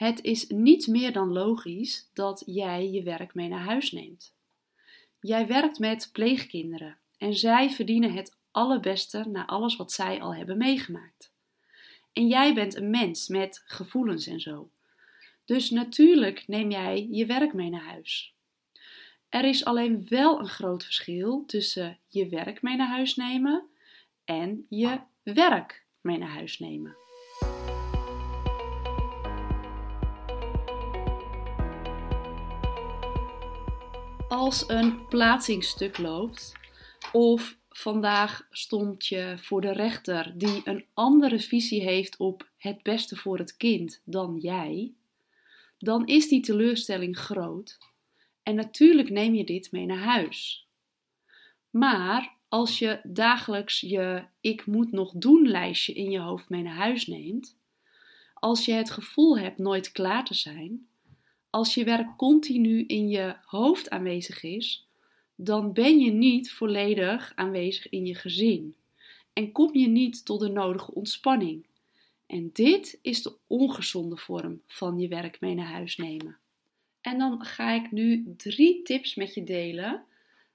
Het is niet meer dan logisch dat jij je werk mee naar huis neemt. Jij werkt met pleegkinderen en zij verdienen het allerbeste na alles wat zij al hebben meegemaakt. En jij bent een mens met gevoelens en zo. Dus natuurlijk neem jij je werk mee naar huis. Er is alleen wel een groot verschil tussen je werk mee naar huis nemen en je werk mee naar huis nemen. Als een plaatsingstuk loopt of vandaag stond je voor de rechter die een andere visie heeft op het beste voor het kind dan jij, dan is die teleurstelling groot. En natuurlijk neem je dit mee naar huis. Maar als je dagelijks je ik moet nog doen lijstje in je hoofd mee naar huis neemt, als je het gevoel hebt nooit klaar te zijn, als je werk continu in je hoofd aanwezig is, dan ben je niet volledig aanwezig in je gezin en kom je niet tot de nodige ontspanning. En dit is de ongezonde vorm van je werk mee naar huis nemen. En dan ga ik nu drie tips met je delen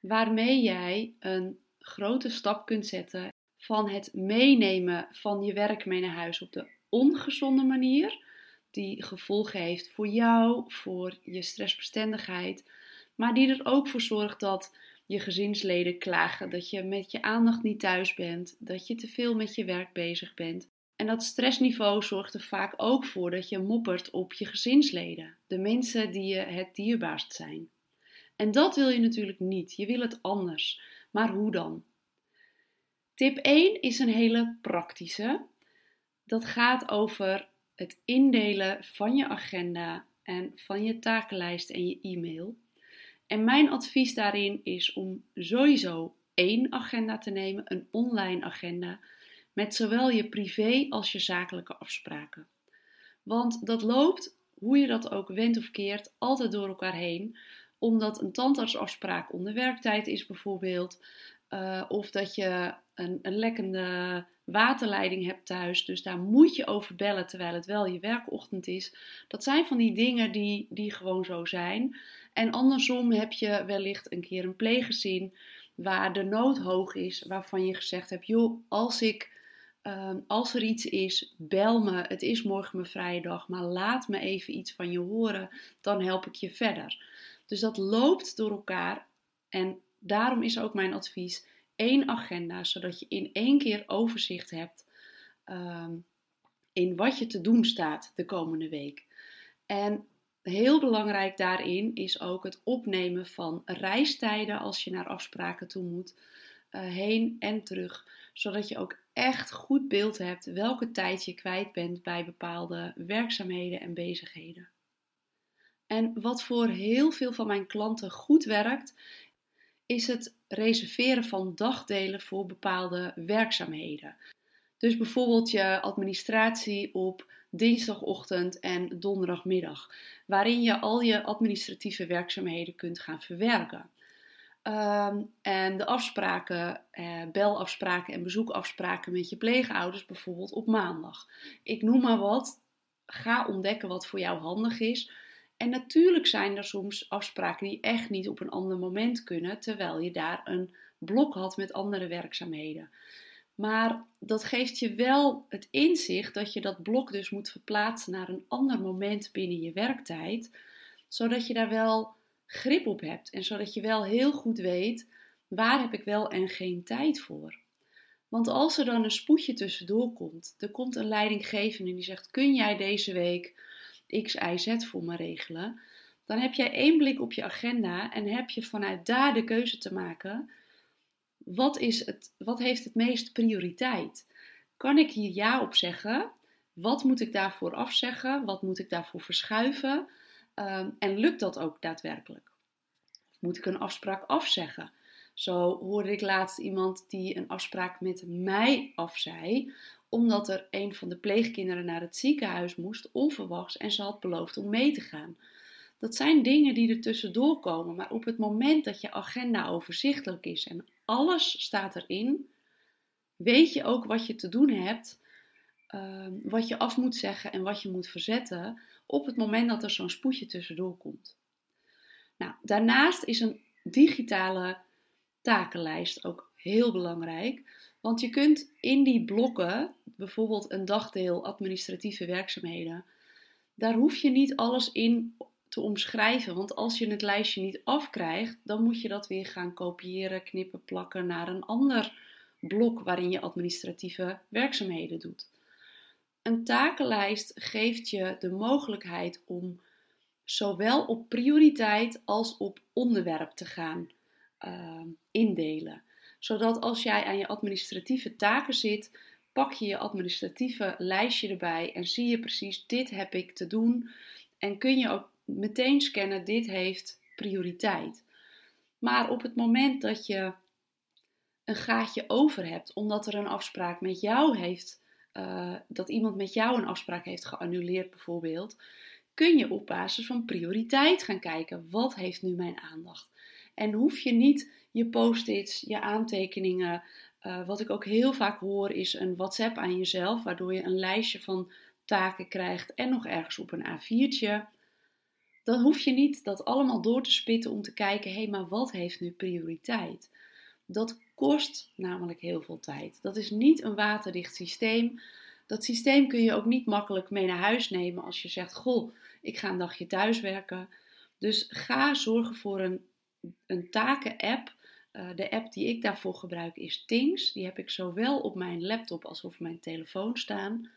waarmee jij een grote stap kunt zetten van het meenemen van je werk mee naar huis op de ongezonde manier, die gevolgen heeft voor jou, voor je stressbestendigheid, maar die er ook voor zorgt dat je gezinsleden klagen dat je met je aandacht niet thuis bent, dat je te veel met je werk bezig bent. En dat stressniveau zorgt er vaak ook voor dat je moppert op je gezinsleden, de mensen die je het dierbaarst zijn. En dat wil je natuurlijk niet. Je wil het anders. Maar hoe dan? Tip 1 is een hele praktische. Dat gaat over het indelen van je agenda en van je takenlijst en je e-mail. En mijn advies daarin is om sowieso één agenda te nemen, een online agenda, met zowel je privé als je zakelijke afspraken. Want dat loopt, hoe je dat ook wendt of keert, altijd door elkaar heen. Omdat een tandartsafspraak onder werktijd is bijvoorbeeld, uh, of dat je een, een lekkende waterleiding hebt thuis, dus daar moet je over bellen terwijl het wel je werkochtend is. Dat zijn van die dingen die, die gewoon zo zijn. En andersom heb je wellicht een keer een pleeggezin waar de nood hoog is, waarvan je gezegd hebt: joh, als ik. Ehm, als er iets is, bel me. Het is morgen mijn vrije dag, maar laat me even iets van je horen. Dan help ik je verder. Dus dat loopt door elkaar. En daarom is ook mijn advies: één agenda, zodat je in één keer overzicht hebt ehm, in wat je te doen staat de komende week. En heel belangrijk daarin is ook het opnemen van reistijden als je naar afspraken toe moet, uh, heen en terug, zodat je ook echt goed beeld hebt welke tijd je kwijt bent bij bepaalde werkzaamheden en bezigheden. En wat voor heel veel van mijn klanten goed werkt, is het reserveren van dagdelen voor bepaalde werkzaamheden. Dus bijvoorbeeld je administratie op dinsdagochtend en donderdagmiddag, waarin je al je administratieve werkzaamheden kunt gaan verwerken. Ehm, en de afspraken, eh, belafspraken en bezoekafspraken met je pleegouders bijvoorbeeld op maandag. Ik noem maar wat. Ga ontdekken wat voor jou handig is. En natuurlijk zijn er soms afspraken die echt niet op een ander moment kunnen, terwijl je daar een blok had met andere werkzaamheden. Maar dat geeft je wel het inzicht dat je dat blok dus moet verplaatsen naar een ander moment binnen je werktijd, zodat je daar wel grip op hebt en zodat je wel heel goed weet waar heb ik wel en geen tijd voor. Want als er dan een spoedje tussendoor komt, er komt een leidinggevende die zegt: Kun jij deze week X, Y, Z voor me regelen? Dan heb jij één blik op je agenda en heb je vanuit daar de keuze te maken wat, is het, wat heeft het meest prioriteit? Kan ik hier ja op zeggen? Wat moet ik daarvoor afzeggen? Wat moet ik daarvoor verschuiven? Um, en lukt dat ook daadwerkelijk? Moet ik een afspraak afzeggen? Zo hoorde ik laatst iemand die een afspraak met mij afzei, omdat er een van de pleegkinderen naar het ziekenhuis moest, onverwachts, en ze had beloofd om mee te gaan. Dat zijn dingen die er tussendoor komen, maar op het moment dat je agenda overzichtelijk is en alles staat erin, weet je ook wat je te doen hebt, ehm, wat je af moet zeggen en wat je moet verzetten op het moment dat er zo'n spoedje tussendoor komt. Nou, daarnaast is een digitale takenlijst ook heel belangrijk. Want je kunt in die blokken, bijvoorbeeld een dagdeel administratieve werkzaamheden, daar hoef je niet alles in te omschrijven. Want als je het lijstje niet afkrijgt, dan moet je dat weer gaan kopiëren, knippen, plakken naar een ander blok waarin je administratieve werkzaamheden doet. Een takenlijst geeft je de mogelijkheid om zowel op prioriteit als op onderwerp te gaan uh, indelen. Zodat als jij aan je administratieve taken zit, pak je je administratieve lijstje erbij en zie je precies dit heb ik te doen. En kun je ook meteen scannen, dit heeft prioriteit. Maar op het moment dat je een gaatje over hebt, omdat er een afspraak met jou heeft, uh, dat iemand met jou een afspraak heeft geannuleerd bijvoorbeeld, kun je op basis van prioriteit gaan kijken, wat heeft nu mijn aandacht? En hoef je niet je post-its, je aantekeningen, uh, wat ik ook heel vaak hoor is een WhatsApp aan jezelf, waardoor je een lijstje van taken krijgt en nog ergens op een A4'tje. Dan hoef je niet dat allemaal door te spitten om te kijken, hé, hey, maar wat heeft nu prioriteit? Dat kost namelijk heel veel tijd. Dat is niet een waterdicht systeem. Dat systeem kun je ook niet makkelijk mee naar huis nemen als je zegt: Goh, ik ga een dagje thuiswerken. Dus ga zorgen voor een, een taken-app. Uh, de app die ik daarvoor gebruik is Things. Die heb ik zowel op mijn laptop als op mijn telefoon staan.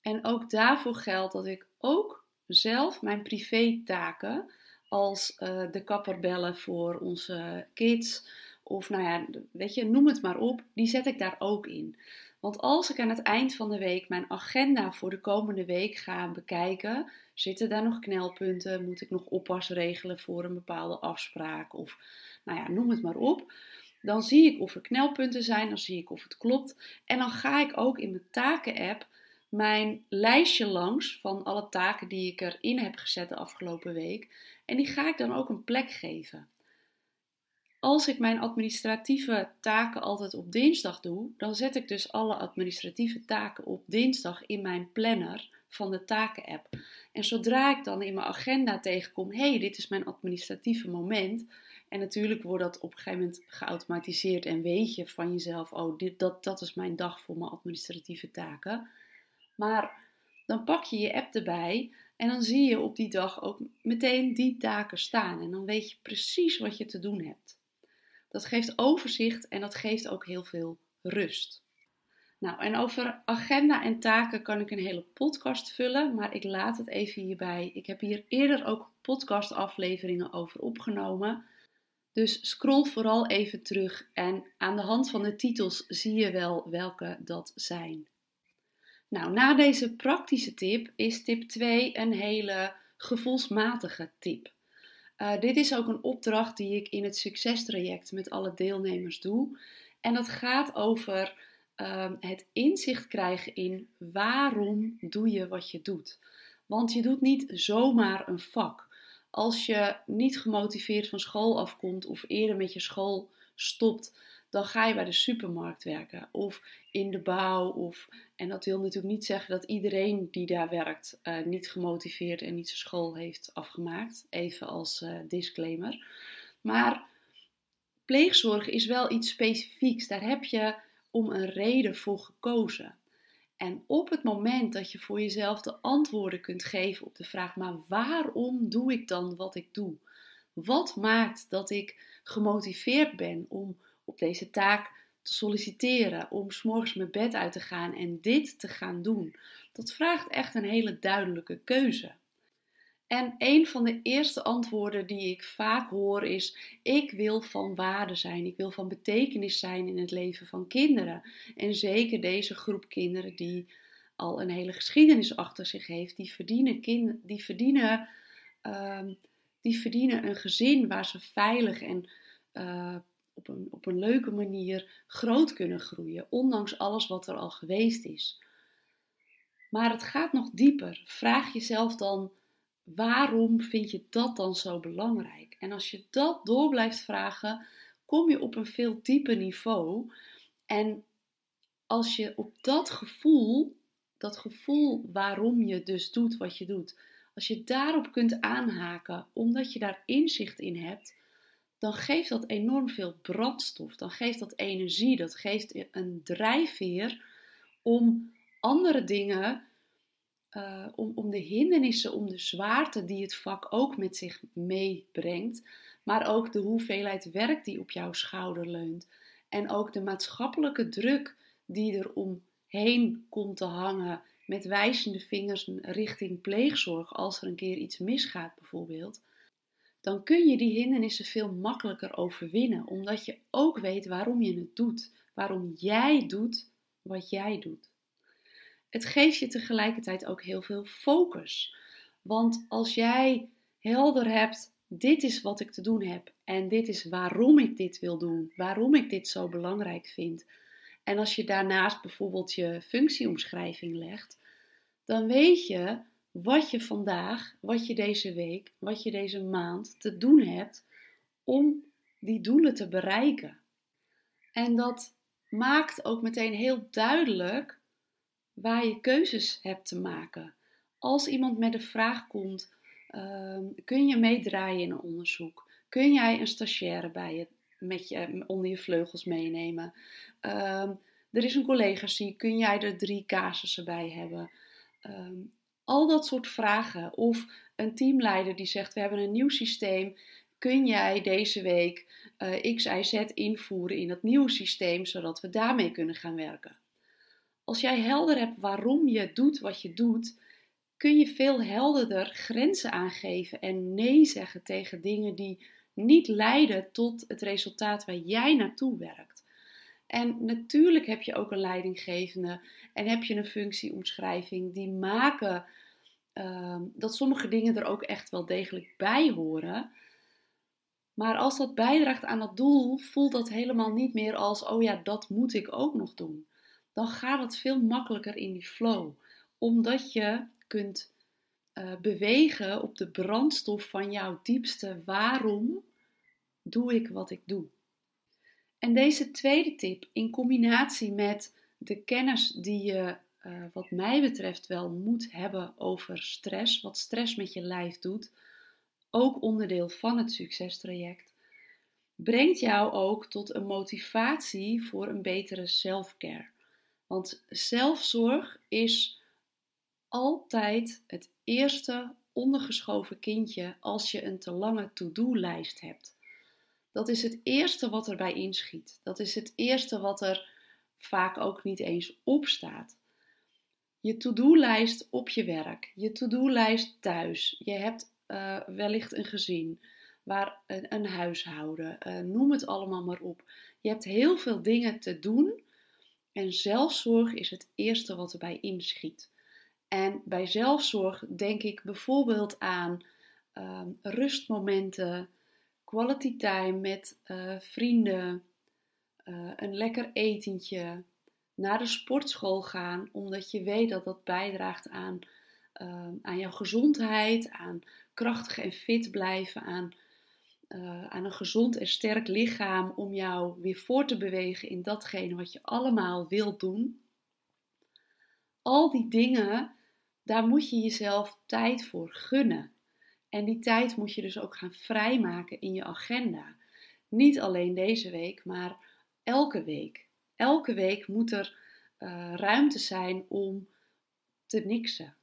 En ook daarvoor geldt dat ik ook zelf mijn privé-taken, als uh, de kapper bellen voor onze kids, of nou ja, weet je, noem het maar op, die zet ik daar ook in. Want als ik aan het eind van de week mijn agenda voor de komende week ga bekijken, zitten daar nog knelpunten? Moet ik nog oppas regelen voor een bepaalde afspraak? Of nou ja, noem het maar op. Dan zie ik of er knelpunten zijn, dan zie ik of het klopt. En dan ga ik ook in mijn taken-app mijn lijstje langs van alle taken die ik erin heb gezet de afgelopen week. En die ga ik dan ook een plek geven. Als ik mijn administratieve taken altijd op dinsdag doe, dan zet ik dus alle administratieve taken op dinsdag in mijn planner van de taken-app. En zodra ik dan in mijn agenda tegenkom, hé, hey, dit is mijn administratieve moment. En natuurlijk wordt dat op een gegeven moment geautomatiseerd en weet je van jezelf, oh, dit, dat, dat is mijn dag voor mijn administratieve taken. Maar dan pak je je app erbij en dan zie je op die dag ook meteen die taken staan. En dan weet je precies wat je te doen hebt. Dat geeft overzicht en dat geeft ook heel veel rust. Nou, en over agenda en taken kan ik een hele podcast vullen, maar ik laat het even hierbij. Ik heb hier eerder ook podcastafleveringen over opgenomen. Dus scroll vooral even terug en aan de hand van de titels zie je wel welke dat zijn. Nou, na deze praktische tip is tip 2 een hele gevoelsmatige tip. Uh, dit is ook een opdracht die ik in het succestraject met alle deelnemers doe. En dat gaat over uh, het inzicht krijgen in waarom doe je wat je doet. Want je doet niet zomaar een vak. Als je niet gemotiveerd van school afkomt of eerder met je school stopt, dan ga je bij de supermarkt werken of in de bouw. Of, en dat wil natuurlijk niet zeggen dat iedereen die daar werkt uh, niet gemotiveerd en niet zijn school heeft afgemaakt. Even als uh, disclaimer. Maar pleegzorg is wel iets specifieks. Daar heb je om een reden voor gekozen. En op het moment dat je voor jezelf de antwoorden kunt geven op de vraag: maar waarom doe ik dan wat ik doe? Wat maakt dat ik gemotiveerd ben om op deze taak te solliciteren, om s'morgens mijn bed uit te gaan en dit te gaan doen. Dat vraagt echt een hele duidelijke keuze. En een van de eerste antwoorden die ik vaak hoor is: ik wil van waarde zijn, ik wil van betekenis zijn in het leven van kinderen. En zeker deze groep kinderen die al een hele geschiedenis achter zich heeft, die verdienen, die verdienen, uh, die verdienen een gezin waar ze veilig en uh, op een, op een leuke manier groot kunnen groeien, ondanks alles wat er al geweest is. Maar het gaat nog dieper. Vraag jezelf dan, waarom vind je dat dan zo belangrijk? En als je dat door blijft vragen, kom je op een veel dieper niveau. En als je op dat gevoel, dat gevoel waarom je dus doet wat je doet, als je daarop kunt aanhaken, omdat je daar inzicht in hebt, dan geeft dat enorm veel brandstof. Dan geeft dat energie, dat geeft een drijfveer om andere dingen, uh, om, om de hindernissen, om de zwaarte die het vak ook met zich meebrengt, maar ook de hoeveelheid werk die op jouw schouder leunt. En ook de maatschappelijke druk die er omheen komt te hangen met wijzende vingers richting pleegzorg als er een keer iets misgaat bijvoorbeeld, dan kun je die hindernissen veel makkelijker overwinnen, omdat je ook weet waarom je het doet, waarom jij doet wat jij doet. Het geeft je tegelijkertijd ook heel veel focus. Want als jij helder hebt, dit is wat ik te doen heb en dit is waarom ik dit wil doen, waarom ik dit zo belangrijk vind. En als je daarnaast bijvoorbeeld je functieomschrijving legt, dan weet je wat je vandaag, wat je deze week, wat je deze maand te doen hebt om die doelen te bereiken. En dat maakt ook meteen heel duidelijk waar je keuzes hebt te maken. Als iemand met de vraag komt: uh, kun je meedraaien in een onderzoek? Kun jij een stagiaire bij je, met je onder je vleugels meenemen? Uh, er is een collega ziek, kun jij er drie casussen bij hebben? Ehm, al dat soort vragen. Of een teamleider die zegt: We hebben een nieuw systeem. Kun jij deze week uh, X, Y, Z invoeren in dat nieuwe systeem, zodat we daarmee kunnen gaan werken? Als jij helder hebt waarom je doet wat je doet, kun je veel helderder grenzen aangeven en nee zeggen tegen dingen die niet leiden tot het resultaat waar jij naartoe werkt. En natuurlijk heb je ook een leidinggevende en heb je een functieomschrijving die maken uh, dat sommige dingen er ook echt wel degelijk bij horen. Maar als dat bijdraagt aan het doel, voelt dat helemaal niet meer als: oh ja, dat moet ik ook nog doen. Dan gaat het veel makkelijker in die flow, omdat je kunt uh, bewegen op de brandstof van jouw diepste waarom doe ik wat ik doe. En deze tweede tip, in combinatie met de kennis die je, uh, wat mij betreft, wel moet hebben over stress, wat stress met je lijf doet, ook onderdeel van het succestraject, brengt jou ook tot een motivatie voor een betere self-care. Want zelfzorg is altijd het eerste ondergeschoven kindje als je een te lange to-do-lijst hebt. Dat is het eerste wat erbij inschiet. Dat is het eerste wat er vaak ook niet eens op staat. Je to-do-lijst op je werk, je to-do-lijst thuis. Je hebt uh, wellicht een gezin, waar een, huishouden, uh, noem het allemaal maar op. Je hebt heel veel dingen te doen en zelfzorg is het eerste wat erbij inschiet. En bij zelfzorg denk ik bijvoorbeeld aan uh, rustmomenten, quality time met uh, vrienden, een lekker etentje, naar de sportschool gaan, omdat je weet dat dat bijdraagt aan, uh, aan jouw gezondheid, aan krachtig en fit blijven, aan, aan een gezond en sterk lichaam om jou weer voor te bewegen in datgene wat je allemaal wilt doen. Al die dingen, daar moet je jezelf tijd voor gunnen. En die tijd moet je dus ook gaan vrijmaken in je agenda. Niet alleen deze week, maar elke week. Elke week moet er uh, ruimte zijn om te niksen.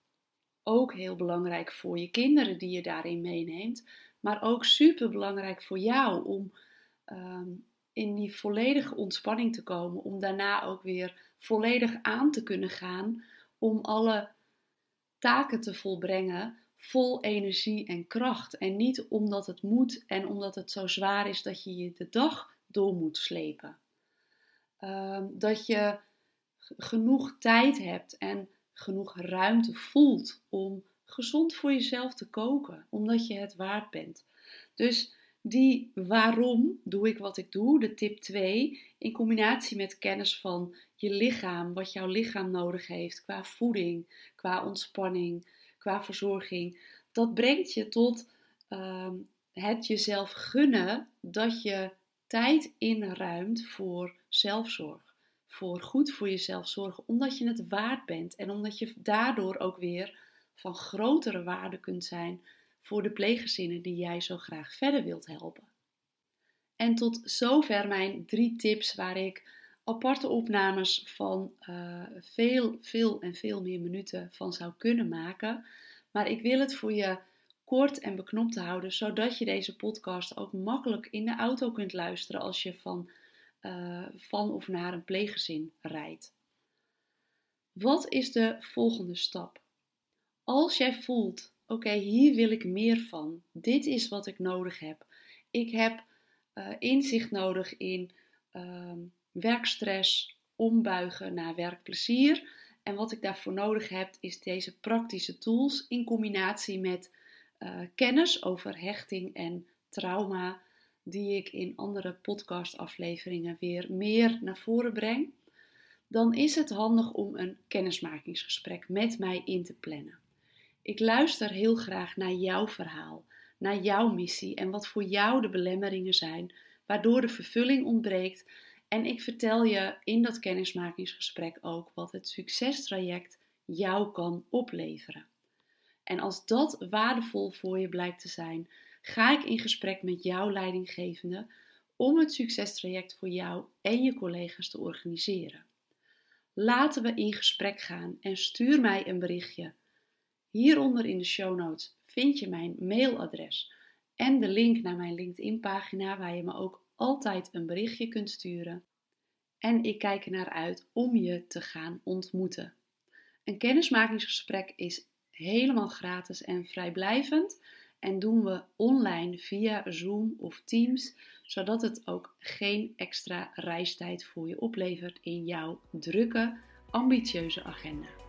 Ook heel belangrijk voor je kinderen die je daarin meeneemt, maar ook super belangrijk voor jou om uh, in die volledige ontspanning te komen, om daarna ook weer volledig aan te kunnen gaan om alle taken te volbrengen vol energie en kracht. En niet omdat het moet en omdat het zo zwaar is dat je je de dag door moet slepen. Ehm, dat je genoeg tijd hebt en genoeg ruimte voelt om gezond voor jezelf te koken, omdat je het waard bent. Dus die waarom doe ik wat ik doe, de tip 2, in combinatie met kennis van je lichaam, wat jouw lichaam nodig heeft qua voeding, qua ontspanning, qua verzorging, dat brengt je tot uh, het jezelf gunnen dat je tijd inruimt voor zelfzorg. Voor goed voor jezelf zorgen, omdat je het waard bent en omdat je daardoor ook weer van grotere waarde kunt zijn voor de pleeggezinnen die jij zo graag verder wilt helpen. En tot zover mijn drie tips waar ik aparte opnames van uh, veel, veel en veel meer minuten van zou kunnen maken. Maar ik wil het voor je kort en beknopt houden, zodat je deze podcast ook makkelijk in de auto kunt luisteren als je van, uh, van of naar een pleeggezin rijdt. Wat is de volgende stap? Als jij voelt, oké, hier wil ik meer van, dit is wat ik nodig heb. Ik heb uh, inzicht nodig in uh, werkstress, ombuigen naar werkplezier. En wat ik daarvoor nodig heb, is deze praktische tools in combinatie met uh, kennis over hechting en trauma, die ik in andere podcastafleveringen weer meer naar voren breng. Dan is het handig om een kennismakingsgesprek met mij in te plannen. Ik luister heel graag naar jouw verhaal, naar jouw missie en wat voor jou de belemmeringen zijn, waardoor de vervulling ontbreekt. En ik vertel je in dat kennismakingsgesprek ook wat het succestraject jou kan opleveren. En als dat waardevol voor je blijkt te zijn, ga ik in gesprek met jouw leidinggevende om het succestraject voor jou en je collega's te organiseren. Laten we in gesprek gaan en stuur mij een berichtje. Hieronder in de show notes vind je mijn mailadres en de link naar mijn LinkedIn-pagina waar je me ook altijd een berichtje kunt sturen. En ik kijk er naar uit om je te gaan ontmoeten. Een kennismakingsgesprek is helemaal gratis en vrijblijvend en doen we online via Zoom of Teams, zodat het ook geen extra reistijd voor je oplevert in jouw drukke, ambitieuze agenda.